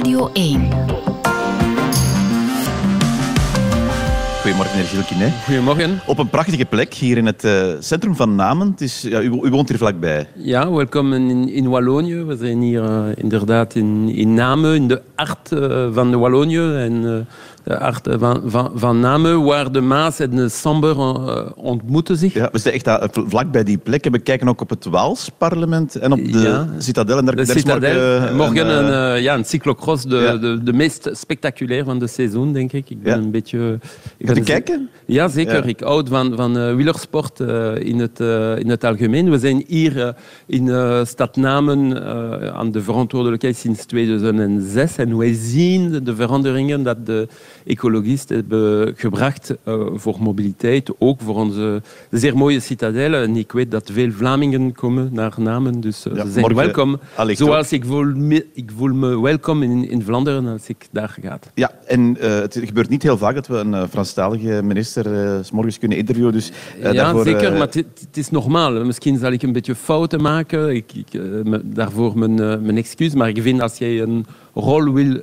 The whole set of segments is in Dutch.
Radio 1. Goedemorgen, meneer Gilles Quinet. Goedemorgen. Op een prachtige plek hier in het uh, centrum van Namen. Het is, ja, u, u, woont hier vlakbij. Ja, welkom in, in Wallonië. We zijn hier uh, inderdaad in, in Namen, in de hart uh, van Wallonië. En de hart van, van, van Namen, waar de Maas en de Samber ontmoeten zich. Ja, we zijn echt uh, vlakbij die plek. We kijken ook op het Waalsparlement en op de ja, Citadel. En daar, de daar Citadel. morgen, morgen een, uh, ja, een cyclocross, de, ja. de, de meest spectaculair van de seizoen, denk ik. Ik ben ja. een beetje... Ik kijken? Ja, zeker. Ik houd van, van uh, wielersport uh, in, het, in het algemeen. We zijn hier in Stad Namen aan de verantwoordelijkheid sinds 2006 en wij zien de veranderingen dat de ecologisten hebben gebracht voor mobiliteit, ook voor onze zeer mooie citadel. En ik weet dat veel Vlamingen komen naar Namen, dus ja, ze zijn morgen, welkom. Zoals ik voel, me, ik voel me welkom in, in Vlaanderen als ik daar ga. Ja, en het gebeurt niet heel vaak dat we een Franstalige minister s morgens kunnen interviewen. Dus, ja, daarvoor, zeker, maar het is normaal. Misschien zal ik een beetje fouten maken. Ik, daarvoor mijn, mijn excuus. Maar ik vind als jij een rol wil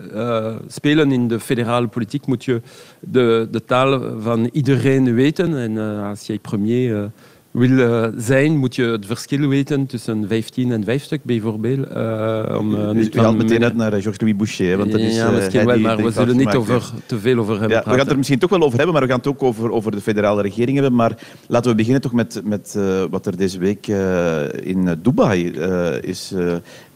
spelen in de federale politiek, moet je de, de taal van iedereen weten. En als jij premier wil uh, zijn, moet je het verschil weten tussen 15 en 5 stuk bijvoorbeeld. Uh, om, uh, dus haalt meteen uit naar Georges-Louis Boucher. Want dat is, ja, misschien wel, maar we zullen niet over, te veel over hebben ja, We gaan het er misschien toch wel over hebben, maar we gaan het ook over, over de federale regering hebben. Maar laten we beginnen toch met, met wat er deze week in Dubai is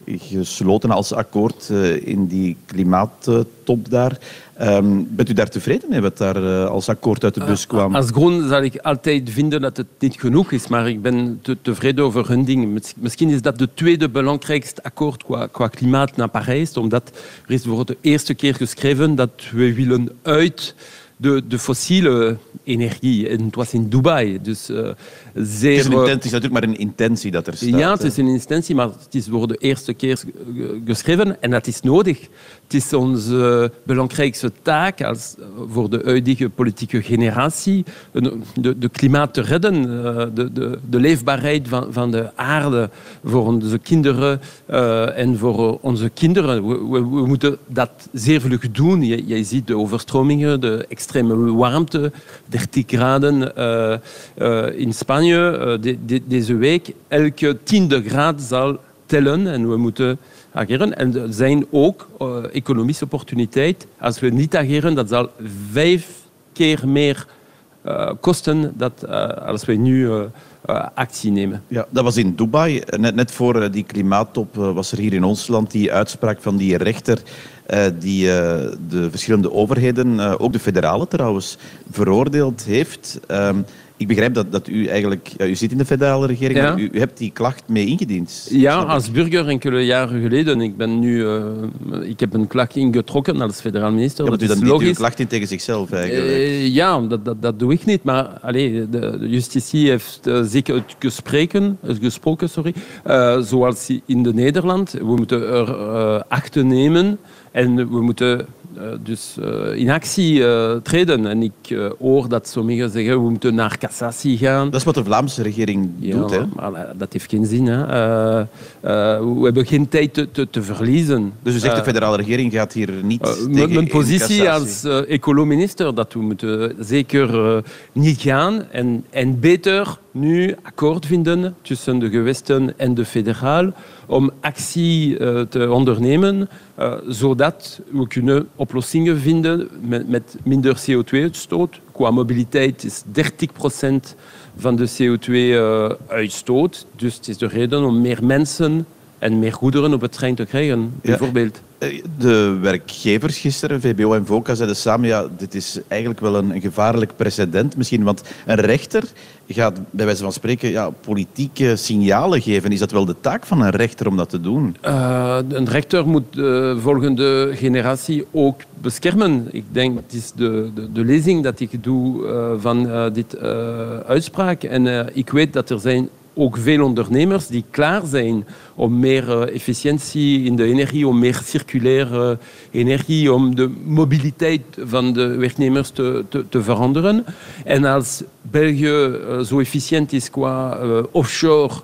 gesloten als akkoord in die klimaattop daar. Um, bent u daar tevreden mee wat daar uh, als akkoord uit de bus kwam? Uh, als groen zal ik altijd vinden dat het niet genoeg is, maar ik ben te tevreden over hun dingen. Misschien is dat de tweede belangrijkste akkoord qua, qua klimaat naar Parijs, omdat er is voor de eerste keer geschreven dat we willen uit de, de fossiele energie. En het was in Dubai. Dus, uh, zeer, het, is het is natuurlijk maar een intentie dat er staat. Ja, het is een intentie, maar het is voor de eerste keer geschreven en dat is nodig. Het is onze belangrijkste taak als, voor de huidige politieke generatie de, de klimaat te redden, de, de, de leefbaarheid van, van de aarde voor onze kinderen uh, en voor onze kinderen. We, we, we, moeten dat zeer vlug doen. Je ziet de overstromingen, de warmte, 30 graden uh, uh, in Spanje de, de, deze week. Elke tiende graad zal tellen en we moeten ageren. En er zijn ook economische opportuniteiten. Als we niet ageren, dat zal vijf keer meer kosten uh, als we nu actie nemen. Ja, dat was in Dubai. Net, net voor die klimaattop was er hier in ons land die uitspraak van die rechter die de verschillende overheden, ook de federale trouwens, veroordeeld heeft. Ik begrijp dat, dat u eigenlijk... Ja, u zit in de federale regering, Ja. maar u, u hebt die klacht mee ingediend. Ja, als burger enkele jaren geleden. Ik, ben nu, uh, ik heb een klacht ingetrokken als federaal minister. Ja, dat u dan logisch. klacht in tegen zichzelf eigenlijk. Eh, ja, dat, dat, dat doe ik niet. Maar allee, de, de justitie heeft uh, zeker uitgesproken, gesproken, sorry, uh, zoals in de Nederland. We moeten er uh, acht nemen en we moeten dus uh, in actie uh, treden. En ik hoor dat sommigen zeggen we moeten naar cassatie gaan. Dat is wat de Vlaamse regering Ja, doet. Hè? maar dat heeft geen zin. Hè. We hebben geen tijd te, te, te verliezen. Dus u zegt de federale regering gaat hier niet tegen mijn- positie als ecolominister dat we moeten zeker niet gaan en, en beter nu akkoord vinden tussen de gewesten en de federaal om actie uh, te ondernemen uh, zodat we kunnen oplossingen vinden met, met minder CO2-uitstoot. Qua mobiliteit is 30% van de CO2-uitstoot. Dus het is de reden om meer mensen en meer goederen op het trein te krijgen, bijvoorbeeld. Eh, De werkgevers gisteren, VBO en VOCA, zeiden samen... Ja, dit is eigenlijk wel een, een gevaarlijk precedent misschien. Want een rechter gaat bij wijze van spreken ja, politieke signalen geven. Is dat wel de taak van een rechter om dat te doen? Uh, een rechter moet de volgende generatie ook beschermen. Ik denk, het is de, de, de lezing dat ik doe uh, van uh, dit uitspraak. En ik weet dat er zijn ook veel ondernemers die klaar zijn om meer uh, efficiëntie in de energie, om meer circulaire energie, om de mobiliteit van de werknemers te, te, veranderen. En als België uh, zo efficiënt is qua offshore,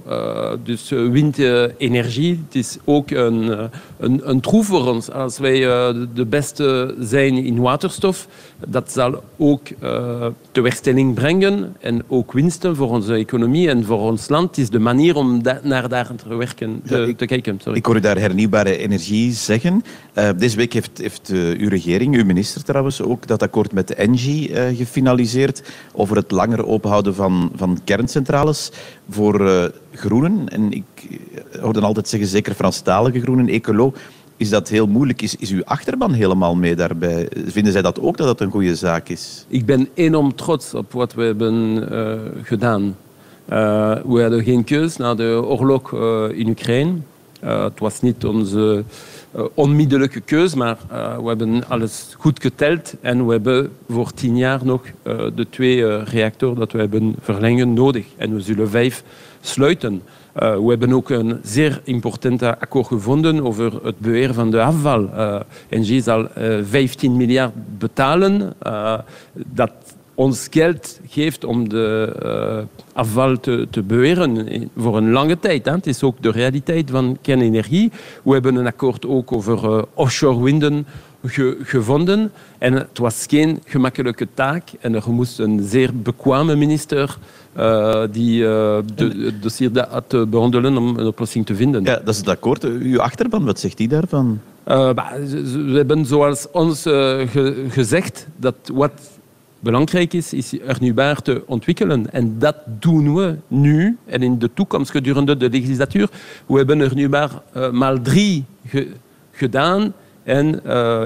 dus windenergie, het is ook een, een, een troef voor ons. Als wij de beste zijn in waterstof, dat zal ook tewerkstelling brengen en ook winsten voor onze economie en voor ons land. Het is de manier om da naar daar te werken te, ik, te kijken. Sorry. Ik hoor u daar hernieuwbare energie zeggen. Uh, deze week heeft, heeft uh, uw regering, uw minister trouwens, ook dat akkoord met de Engie uh, gefinaliseerd over het langer openhouden van, van kerncentrales voor groenen. En ik hoor dan altijd zeggen, zeker Franstalige groenen, ecolo, is dat heel moeilijk. Is, is uw achterban helemaal mee daarbij? Vinden zij dat ook dat dat een goede zaak is? Ik ben enorm trots op wat we hebben gedaan. Uh, we hadden geen keus na de oorlog uh, in Oekraïne. Uh, het was niet onze onmiddellijke keus, maar we hebben alles goed geteld en we hebben voor tien jaar nog de twee reactoren dat we hebben verlengen nodig. En we zullen vijf sluiten. We hebben ook een zeer important akkoord gevonden over het beheer van de afval. Uh, NG zal uh, 15 miljard betalen. dat ons geld geeft om de uh, afval te, te beweren voor een lange tijd. Hè. Het is ook de realiteit van kernenergie. We hebben een akkoord ook over uh, offshore winden ge gevonden. En het was geen gemakkelijke taak. En er moest een zeer bekwame minister uh, die het dossier had behandelen om een oplossing te vinden. Ja, dat is het akkoord. Uw achterban, wat zegt die daarvan? we hebben zoals ons ge gezegd dat wat belangrijk is, is hernieuwbaar te ontwikkelen. En dat doen we nu en in de toekomst gedurende de legislatuur. We hebben hernieuwbaar uh, maal drie ge gedaan en uh,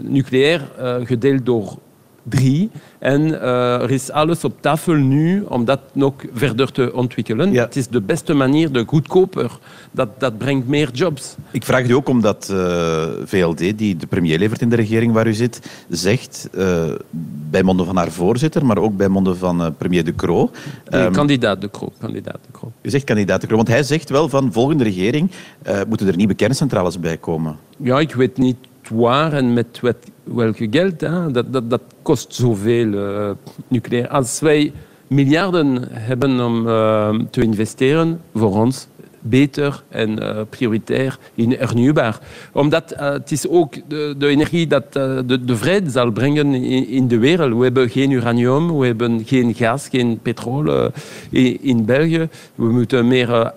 nucleair uh, gedeeld door drie. En uh, er is alles op tafel nu om dat nog verder te ontwikkelen. Ja. Het is de beste manier, de goedkoper. Dat, dat brengt meer jobs. Ik vraag u ook omdat uh, VLD, die de premier levert in de regering waar u zit, zegt uh, bij monden van haar voorzitter, maar ook bij monden van premier De Croo. Nee, um, kandidaat De Croo. Kandidaat De Croo. U zegt kandidaat De Croo, want hij zegt wel van volgende regering moeten er nieuwe kerncentrales bij komen. Ja, ik weet niet waar en met welke geld. Hè? Dat, dat, dat kost zoveel uh, nucleair. Als wij miljarden hebben om uh, te investeren, voor ons beter en uh, prioritair in hernieuwbaar. Omdat het is ook de, energie dat de, de vrede zal brengen in, in, de wereld. We hebben geen uranium, we hebben geen gas, geen petrol in, in België. We moeten meer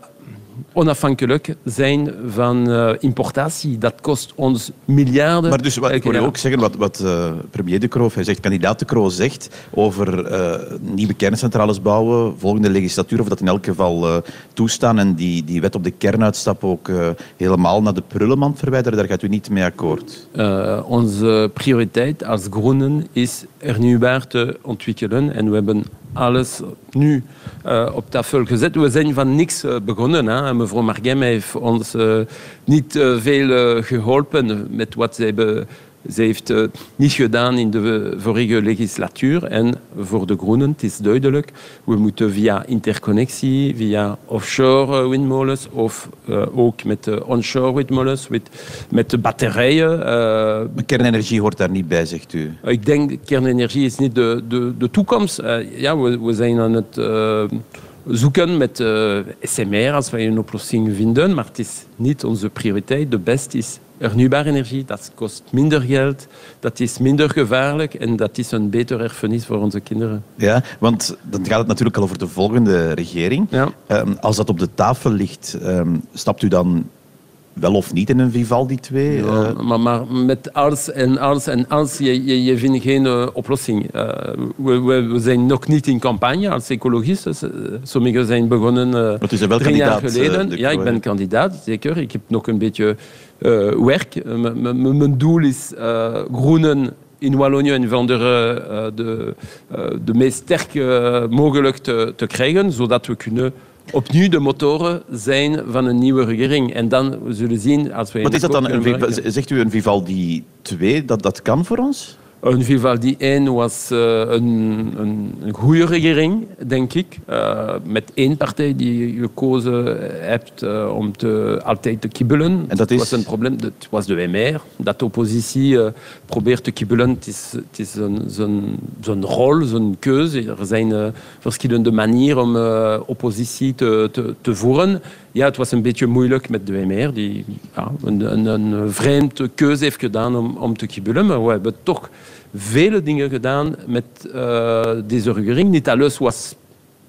onafhankelijk zijn van uh, importatie. Dat kost ons miljarden. Maar dus, wat, ik wil ook zeggen wat, wat uh, premier De Croo, hij zegt, kandidaat De Croo zegt over uh, nieuwe kerncentrales bouwen, volgende legislatuur, of dat in elk geval toestaan en die, die wet op de kernuitstap ook helemaal naar de prullenmand verwijderen, daar gaat u niet mee akkoord? onze prioriteit als groenen is hernieuwbaar te ontwikkelen en we hebben alles nu uh, op tafel gezet. We zijn van niks uh, begonnen. Hè. Mevrouw Margem heeft ons uh, niet veel geholpen met wat ze hebben ze heeft het uh, niet gedaan in de vorige legislatuur. En voor de Groenen, het is duidelijk, we moeten via interconnectie, via offshore windmolens of uh, ook met onshore windmolens, met, met de batterijen. Maar kernenergie hoort daar niet bij, zegt u? Ik denk kernenergie is niet de, de, de toekomst. ja, we, we zijn aan het zoeken met uh, SMR als wij een oplossing vinden, maar het is niet onze prioriteit. De beste is hernieuwbare energie, dat kost minder geld, dat is minder gevaarlijk en dat is een beter erfenis voor onze kinderen. Ja, want dan gaat het natuurlijk al over de volgende regering. Ja. Um, als dat op de tafel ligt, um, stapt u dan wel of niet in een Vivaldi 2? Ja, uh... maar, maar, met als en als en als, je, je, je vindt geen uh, oplossing. Uh, we, we, we, zijn nog niet in campagne als ecologisten. Sommigen zijn begonnen drie jaar geleden. ja, ik ben kandidaat, zeker. Ik heb nog een beetje werk. Mijn doel is groenen in Wallonië en Vlaanderen de, de meest sterk mogelijk te, te krijgen, zodat we kunnen opnieuw de motoren zijn van een nieuwe regering. En dan we zullen zien als we. Wat is dat dan? Een, zegt u een Vivaldi 2 dat dat kan voor ons? Een Vivaldi 1 was uh, een, een, een, goede regering, denk ik. Uh, met één partij die je gekozen hebt uh, om te, altijd te kibbelen. En dat is? was een probleem. Het was de MR. Dat de oppositie probeert te kibbelen. Het is, het is zijn rol, zijn keuze. Er zijn verschillende manieren om oppositie te, te, te voeren. Ja, het was een beetje moeilijk met de WMR, die een, vreemde keuze heeft gedaan om, te kibbelen. Maar we hebben toch vele dingen gedaan met uh, deze regering. Niet alles was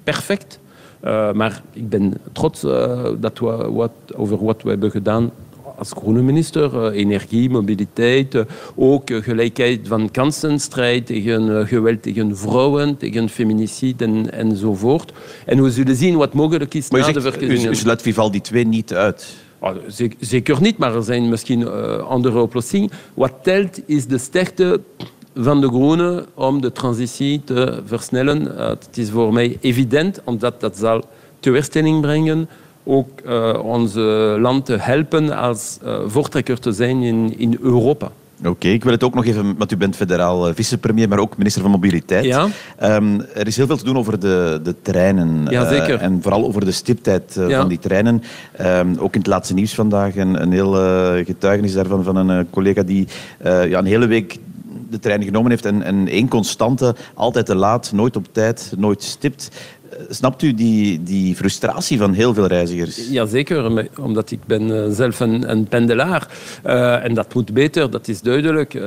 perfect, uh, maar ik ben trots uh, dat we, wat, over wat we hebben gedaan als groene minister. energie, mobiliteit, ook gelijkheid van kansen, strijd tegen geweld tegen vrouwen, tegen feminicide en, enzovoort. En we zullen zien wat mogelijk is maar na zegt, de verkiezingen. U, Vivaldi 2 niet uit? Oh, zeker niet, maar er zijn misschien andere oplossingen. Wat telt is de sterkte van de Groenen om de transitie te versnellen. Het is voor mij evident, omdat dat zal teleurstelling brengen. Ook uh, ons land te helpen als uh, voortrekker te zijn in, in Europa. Oké, okay, ik wil het ook nog even, want u bent federaal vicepremier, maar ook minister van Mobiliteit. Ja. Um, er is heel veel te doen over de, de treinen. Ja, zeker. Uh, en vooral over de stiptheid uh, Ja. van die treinen. Um, ook in het laatste nieuws vandaag een, een heel uh, getuigenis daarvan van een collega die ja, een hele week de trein genomen heeft en, en één constante, altijd te laat, nooit op tijd, nooit stipt. Snapt u die, die frustratie van heel veel reizigers? Jazeker, omdat ik ben uh, zelf een, een pendelaar. Uh, en dat moet beter, dat is duidelijk. Uh,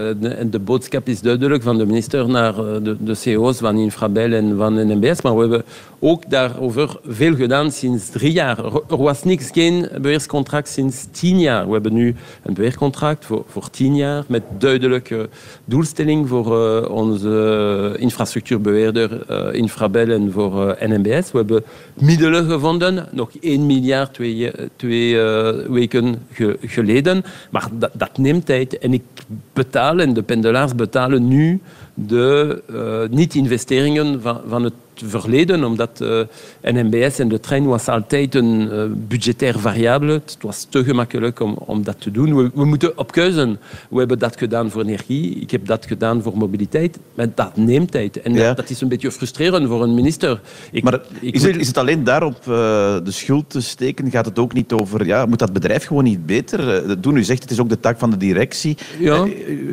de boodschap is duidelijk van de minister naar de, de CEO's van Infrabel en van NMBS. Maar we hebben ook daarover veel gedaan sinds drie jaar. Er was niks, geen beheerscontract sinds tien jaar. We hebben nu een beheercontract voor, voor tien jaar met duidelijke doelstelling voor onze infrastructuurbeheerder Infrabel en voor NMBS. We hebben middelen gevonden, nog 1 miljard twee, twee uh, weken ge, geleden. Maar dat, dat, neemt tijd. En ik betaal en de pendelaars betalen nu de uh, niet-investeringen van, van het verleden, omdat uh, NMBS en de trein was altijd een uh, budgetair variabele. Het was te gemakkelijk om, om dat te doen. We, we, moeten op keuzen. We hebben dat gedaan voor energie, ik heb dat gedaan voor mobiliteit, maar dat neemt tijd. En Ja. dat, dat is een beetje frustrerend voor een minister. Ik, Maar ik is het, is het alleen daarop eh, de schuld te steken? Gaat het ook niet over... Ja, moet dat bedrijf gewoon niet beter eh, doen? U zegt het is ook de taak van de directie. Ja, Eh,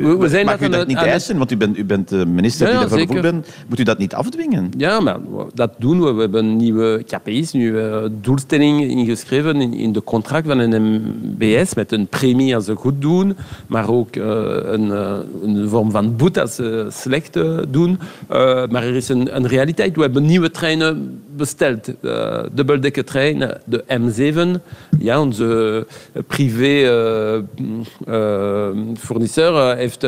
we- we zijn Mag dat u dat niet aan het- eisen? Want u bent, u bent de minister Ja, die ja, daarvoor gevoelig zeker. bent. Moet u dat niet afdwingen? Ja, maar dat doen we. We hebben nieuwe KPI's, nieuwe doelstellingen ingeschreven in, in de contract van een MBS met een premie als ze goed doen, maar ook uh, een, uh, een, vorm van boete als ze slecht uh, doen. maar er is een, een, realiteit. We hebben nieuwe treinen besteld. Dubbeldekkertrein, de M7. Ja, onze privé fournisseur heeft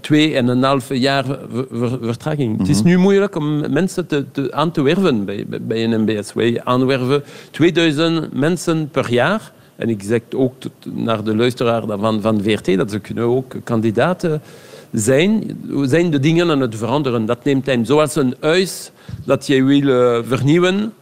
twee en een half jaar ver, vertraging. Mm -hmm. Het is nu moeilijk om mensen te, te, aan te werven bij, bij, bij een MBS. Wij aanwerven 2000 mensen per jaar. En ik zeg ook tot, naar de luisteraar van, van VRT dat ze kunnen ook kandidaten zijn. Zijn de dingen aan het veranderen. Dat neemt tijd. Zoals een huis dat je wil uh, vernieuwen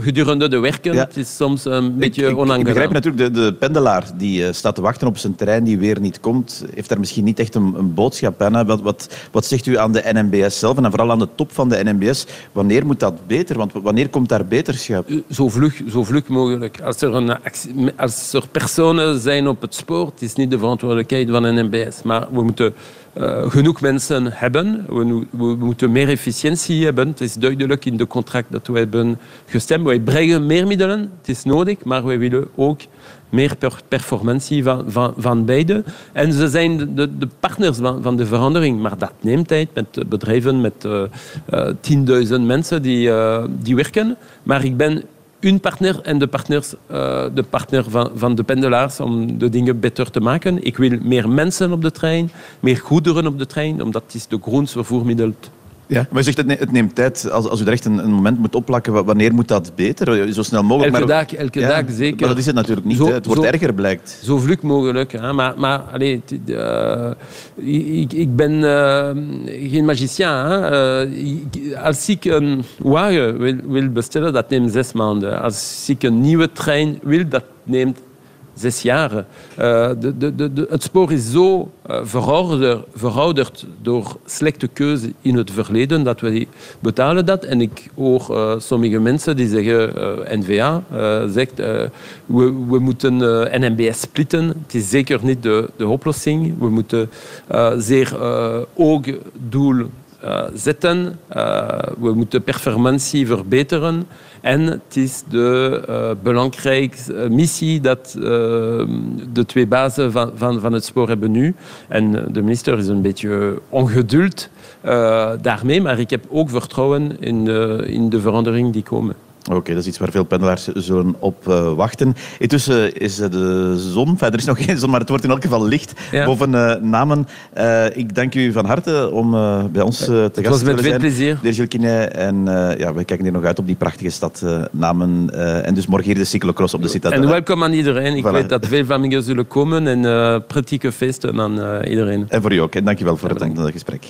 gedurende de werken. Ja. Het is soms een beetje ik, onaangenaam. Ik begrijp natuurlijk, de, de pendelaar die uh, staat te wachten op zijn trein die weer niet komt, heeft daar misschien niet echt een, een boodschap aan. Wat, wat, wat zegt u aan de NMBS zelf en vooral aan de top van de NMBS? Wanneer moet dat beter? Want wanneer komt daar beterschap? Zo vlug, zo vlug mogelijk. Als er, een als er personen zijn op het spoor, het is niet de verantwoordelijkheid van een NMBS, maar we moeten uh, genoeg mensen hebben. We, moeten meer efficiëntie hebben. Het is duidelijk in de contract dat we hebben gestemd. Wij brengen meer middelen, het is nodig, maar wij willen ook meer per performantie van, van, beide. En ze zijn de, de partners van, de verandering, maar dat neemt tijd met bedrijven met uh, uh, 10.000 mensen die, die werken. Maar ik ben een partner en de, partners, uh, de partner van, van de pendelaars om de dingen beter te maken. Ik wil meer mensen op de trein, meer goederen op de trein, omdat het is de groenste vervoermiddel ja, maar je zegt het, het neemt tijd. Als, als u er echt een, een, moment moet opplakken, wanneer moet dat beter? Zo snel mogelijk. Elke maar, dag, elke ja, dag zeker. Maar dat is het natuurlijk niet. Zo, het wordt zo, erger, blijkt. Zo vlug mogelijk. Hè. Maar, maar allee, uh, ik, ik, ben uh, geen magicien. Hè. Uh, als ik een wagen wil, wil bestellen, dat neemt zes maanden. Als ik een nieuwe trein wil, dat neemt zes jaar. Uh, de, de, de, het spoor is zo uh, verouderd, verouderd, door slechte keuze in het verleden dat we betalen dat. En ik hoor uh, sommige mensen die zeggen, N-VA zegt, we, we, moeten NMBS splitten. Het is zeker niet de, oplossing. We moeten zeer hoog doel uh, zetten. Uh, we moeten performantie verbeteren. En het is de uh, belangrijkste missie dat de twee bazen van, van, van het spoor hebben nu. En de minister is een beetje ongeduld daarmee, maar ik heb ook vertrouwen in de, in de veranderingen die komen. Oké, dat is iets waar veel pendelaars zullen op uh, wachten. Intussen is de zon, enfin, er is nog geen zon, maar het wordt in elk geval licht ja. boven uh, Namen. Uh, ik dank u van harte om bij ons te gast te zijn. Het was met veel plezier. De. En ja, we kijken hier nog uit op die prachtige stad Namen. en dus morgen hier de cyclocross op de Citadel. En welkom aan iedereen. Ik voilà. weet dat veel Vlamingen zullen komen en prettige feesten aan iedereen. En voor u ook. En dank je wel voor het gesprek.